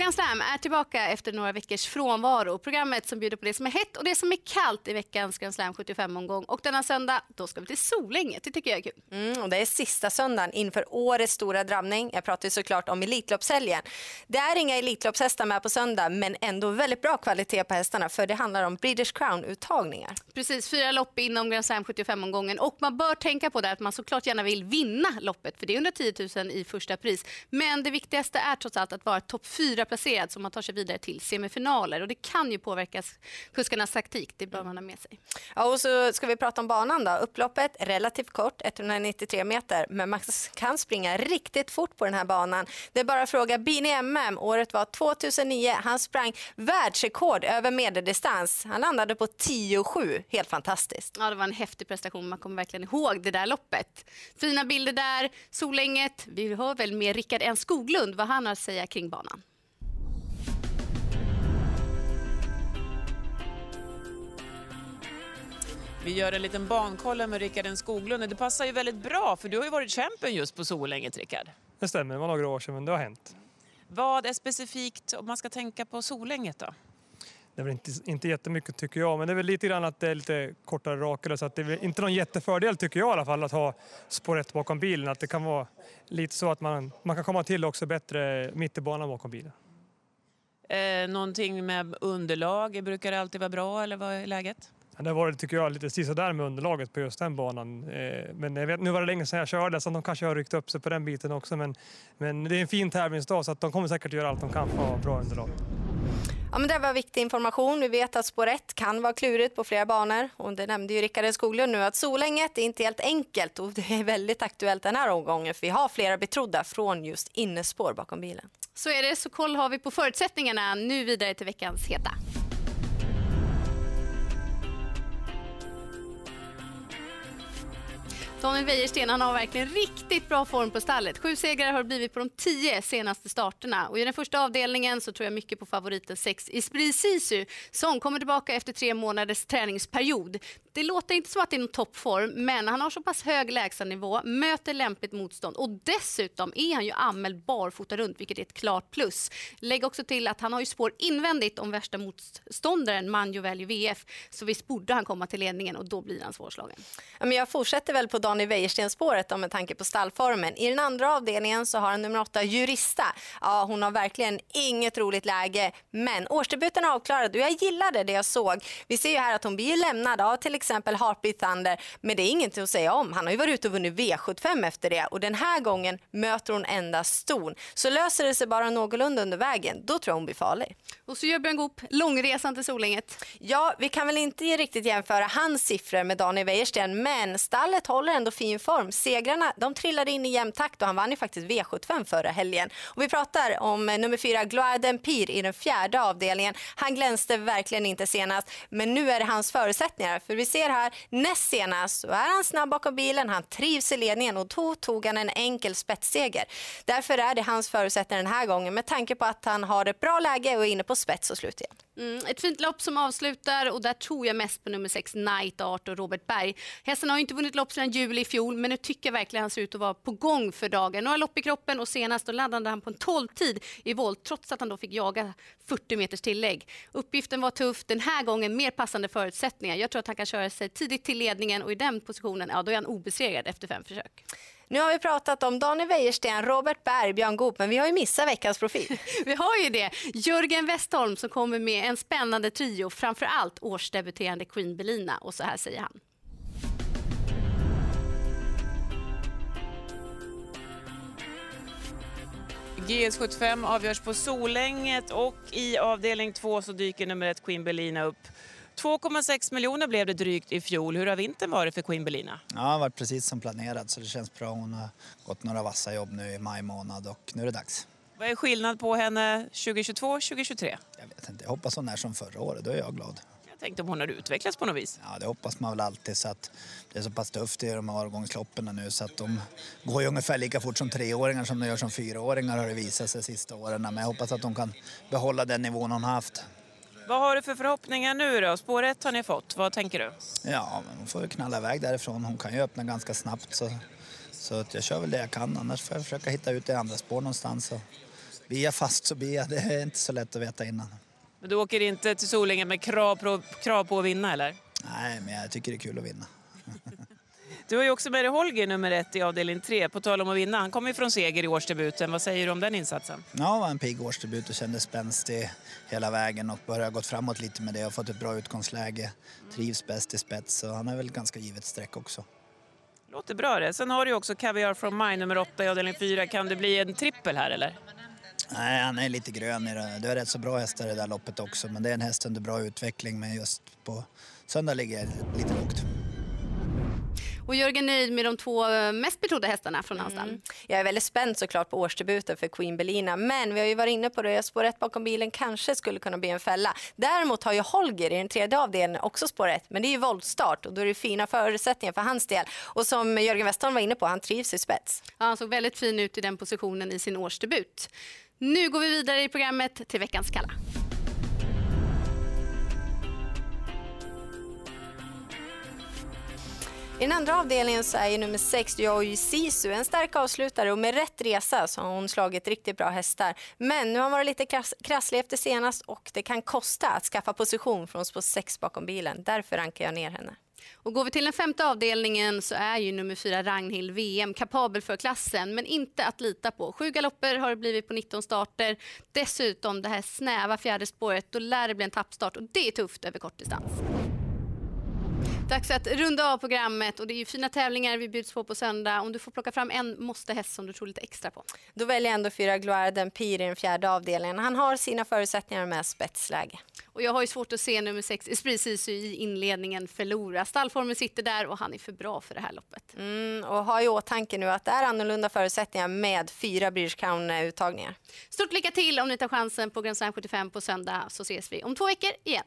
Grand Slam är tillbaka efter några veckors frånvaro. Programmet som bjuder på det som är hett och det som är kallt i veckans Grand Slam 75-omgång. Och denna söndag, då ska vi till Solänge. Det tycker jag är kul. Mm, och det är sista söndagen inför årets stora drabbning. Jag pratar ju såklart om Elitloppshelgen. Det är inga Elitloppshästar med på söndag, men ändå väldigt bra kvalitet på hästarna, för det handlar om British Crown-uttagningar. Precis, fyra lopp inom Grand Slam 75-omgången. Och man bör tänka på det att man såklart gärna vill vinna loppet, för det är 110 000 i första pris. Men det viktigaste är trots allt att vara topp fyra placerad så man tar sig vidare till semifinaler. Och det kan ju påverka kuskarnas taktik, det bör man ha med sig. Ja, och så ska vi prata om banan då. Upploppet relativt kort, 193 meter, men man kan springa riktigt fort på den här banan. Det är bara att fråga Bini MM, året var 2009. Han sprang världsrekord över medeldistans. Han landade på 10,7, helt fantastiskt. Ja, det var en häftig prestation, man kommer verkligen ihåg det där loppet. Fina bilder där, Solänget. Vi hör väl med Rickard N Skoglund vad han har att säga kring banan. Vi gör en liten bankoll med Rickard Skoglund. Det passar ju väldigt bra för du har ju varit champion just på Solänget, Rickard. Det stämmer, det var några år sedan men det har hänt. Vad är specifikt om man ska tänka på Solänget då? Det är väl inte, inte jättemycket tycker jag, men det är väl lite grann att det är lite kortare rakare så att det är inte någon jättefördel tycker jag i alla fall att ha spår 1 bakom bilen. Att det kan vara lite så att man, man kan komma till också bättre mitt i banan bakom bilen. Eh, någonting med underlag, brukar det alltid vara bra eller vad är läget? Det har varit, tycker jag, lite där med underlaget på just den banan. Eh, men jag vet, nu var det länge sedan jag körde så de kanske har ryckt upp sig på den biten också. Men, men det är en fin tävlingsdag så att de kommer säkert göra allt de kan för att ha bra underlag. Ja, men det var viktig information. Vi vet att spår 1 kan vara klurigt på flera banor. Och det nämnde ju Rickard Skoglund nu att Solänget är inte helt enkelt och det är väldigt aktuellt den här omgången för vi har flera betrodda från just innespår bakom bilen. Så är det, så koll har vi på förutsättningarna. Nu vidare till veckans heta. Daniel Wäjersten han har verkligen riktigt bra form på stallet. Sju segrar har det blivit på de tio senaste starterna. Och I den första avdelningen så tror jag mycket på favoriten 6 Esprit Sisu som kommer tillbaka efter tre månaders träningsperiod. Det låter inte som att det är någon toppform, men han har så pass hög lägstanivå, möter lämpligt motstånd och dessutom är han ju anmäld barfota runt, vilket är ett klart plus. Lägg också till att han har ju spår invändigt om värsta motståndaren Manjo väljer VF, så visst borde han komma till ledningen och då blir han svårslagen. jag fortsätter väl på Daniel Wäjersten-spåret med tanke på stallformen. I den andra avdelningen så har han nummer åtta Jurista. Ja, hon har verkligen inget roligt läge, men årsdebuten är avklarad och jag gillade det jag såg. Vi ser ju här att hon blir lämnad av till exempel Heartbeat Thunder, men det är inget att säga om. Han har ju varit ute och vunnit V75 efter det och den här gången möter hon endast ston. Så löser det sig bara någorlunda under vägen, då tror jag hon blir farlig. Och så gör Björn Goop långresan till Solänget. Ja, vi kan väl inte riktigt jämföra hans siffror med Daniel Wäjersten, men stallet håller ändå fin form. Segrarna de trillade in i jämn takt och han vann ju faktiskt V75 förra helgen. Och vi pratar om eh, nummer fyra, Gloire Pir i den fjärde avdelningen. Han glänste verkligen inte senast, men nu är det hans förutsättningar. För vi ser här, näst senast så är han snabb bakom bilen, han trivs i ledningen och då tog han en enkel spetsseger. Därför är det hans förutsättningar den här gången med tanke på att han har ett bra läge och är inne på spets och slut igen. Mm, ett fint lopp som avslutar och där tror jag mest på nummer 6 Night Art och Robert Berg. Hästen har inte vunnit lopp sedan juli i fjol men nu tycker jag verkligen han ser ut att vara på gång för dagen. Några lopp i kroppen och senast då laddade han på en 12-tid i volt trots att han då fick jaga 40 meters tillägg. Uppgiften var tuff, den här gången mer passande förutsättningar. Jag tror att han kan köra sig tidigt till ledningen och i den positionen ja, då är han obesegrad efter fem försök. Nu har vi pratat om Daniel Wäjersten, Robert Berg, Björn Goop, men vi har ju missat veckans profil. vi har ju det. Jörgen Westholm som kommer med en spännande trio, framför allt årsdebuterande Queen Belina. Och så här säger han. GS75 avgörs på Solänget och i avdelning två så dyker nummer ett Queen Belina upp. 2,6 miljoner blev det drygt i fjol. Hur har vintern varit för Queen Belina? Ja, det har varit precis som planerat så det känns bra. Hon har gått några vassa jobb nu i maj månad och nu är det dags. Vad är skillnad på henne 2022-2023? Jag vet inte, jag hoppas hon är som förra året, då är jag glad. Tänkte om hon har utvecklats på något vis. Ja, det hoppas man väl alltid så att det är så pass tufft i de här årgångsloppen nu så att de går ju ungefär lika fort som treåringar som de gör som fyraåringar har det visat sig de sista åren. Men jag hoppas att de kan behålla den nivån hon haft. Vad har du för förhoppningar nu då? Spår 1 har ni fått. Vad tänker du? Ja, men hon får knalla iväg därifrån. Hon kan ju öppna ganska snabbt. Så, så att jag kör väl det jag kan. Annars får jag försöka hitta ut i andra spår någonstans och blir jag fast så blir jag. Det är inte så lätt att veta innan. Men du åker inte till Solänge med krav på, krav på att vinna eller? Nej, men jag tycker det är kul att vinna. Du har ju också med dig Holger nummer ett i avdelning tre. På tal om att vinna, han kommer ju från seger i årsdebuten. Vad säger du om den insatsen? Ja, det var en pigg årsdebut och kändes spänstig hela vägen och börjar gått framåt lite med det och fått ett bra utgångsläge. Trivs bäst i spets så han är väl ganska givet streck också. Låter bra det. Sen har du också Caviar from Mine nummer åtta i avdelning fyra. Kan det bli en trippel här eller? Nej, han är lite grön i det. Du har rätt så bra hästar i det där loppet också men det är en häst under bra utveckling men just på söndag ligger jag lite lågt. Och Jörgen nöjd med de två eh, mest betrodda hästarna från hans. Mm. Jag är väldigt spänd såklart på årsdebuten för Queen Belina men vi har ju varit inne på det, spår 1 bakom bilen kanske skulle kunna bli en fälla. Däremot har ju Holger i den tredje avdelningen också spår 1 men det är ju voltstart och då är det fina förutsättningar för hans del. Och som Jörgen Westholm var inne på, han trivs i spets. Ja, han såg väldigt fin ut i den positionen i sin årsdebut. Nu går vi vidare i programmet till veckans kalla. I den andra avdelningen så är nummer 6 Joy Sisu en stark avslutare och med rätt resa så har hon slagit riktigt bra hästar. Men nu har hon varit lite krass, krasslig efter senast och det kan kosta att skaffa position från spår 6 bakom bilen. Därför rankar jag ner henne. Och går vi till den femte avdelningen så är ju nummer fyra Ragnhild VM kapabel för klassen men inte att lita på. Sju galopper har det blivit på 19 starter. Dessutom det här snäva fjärde spåret, då lär det bli en tappstart och det är tufft över kortdistans. Dags att runda av programmet och det är ju fina tävlingar vi bjuds på på söndag. Om du får plocka fram en måste-häst som du tror lite extra på. Då väljer jag ändå fyra Gloire d'Empire i den fjärde avdelningen. Han har sina förutsättningar med spetsläge. Och jag har ju svårt att se nummer sex Esprit Sisu i inledningen förlora. Stallformen sitter där och han är för bra för det här loppet. Mm, och ha i åtanke nu att det är annorlunda förutsättningar med fyra British Crown-uttagningar. Stort lycka till om ni tar chansen på Grand Slam 75 på söndag så ses vi om två veckor igen.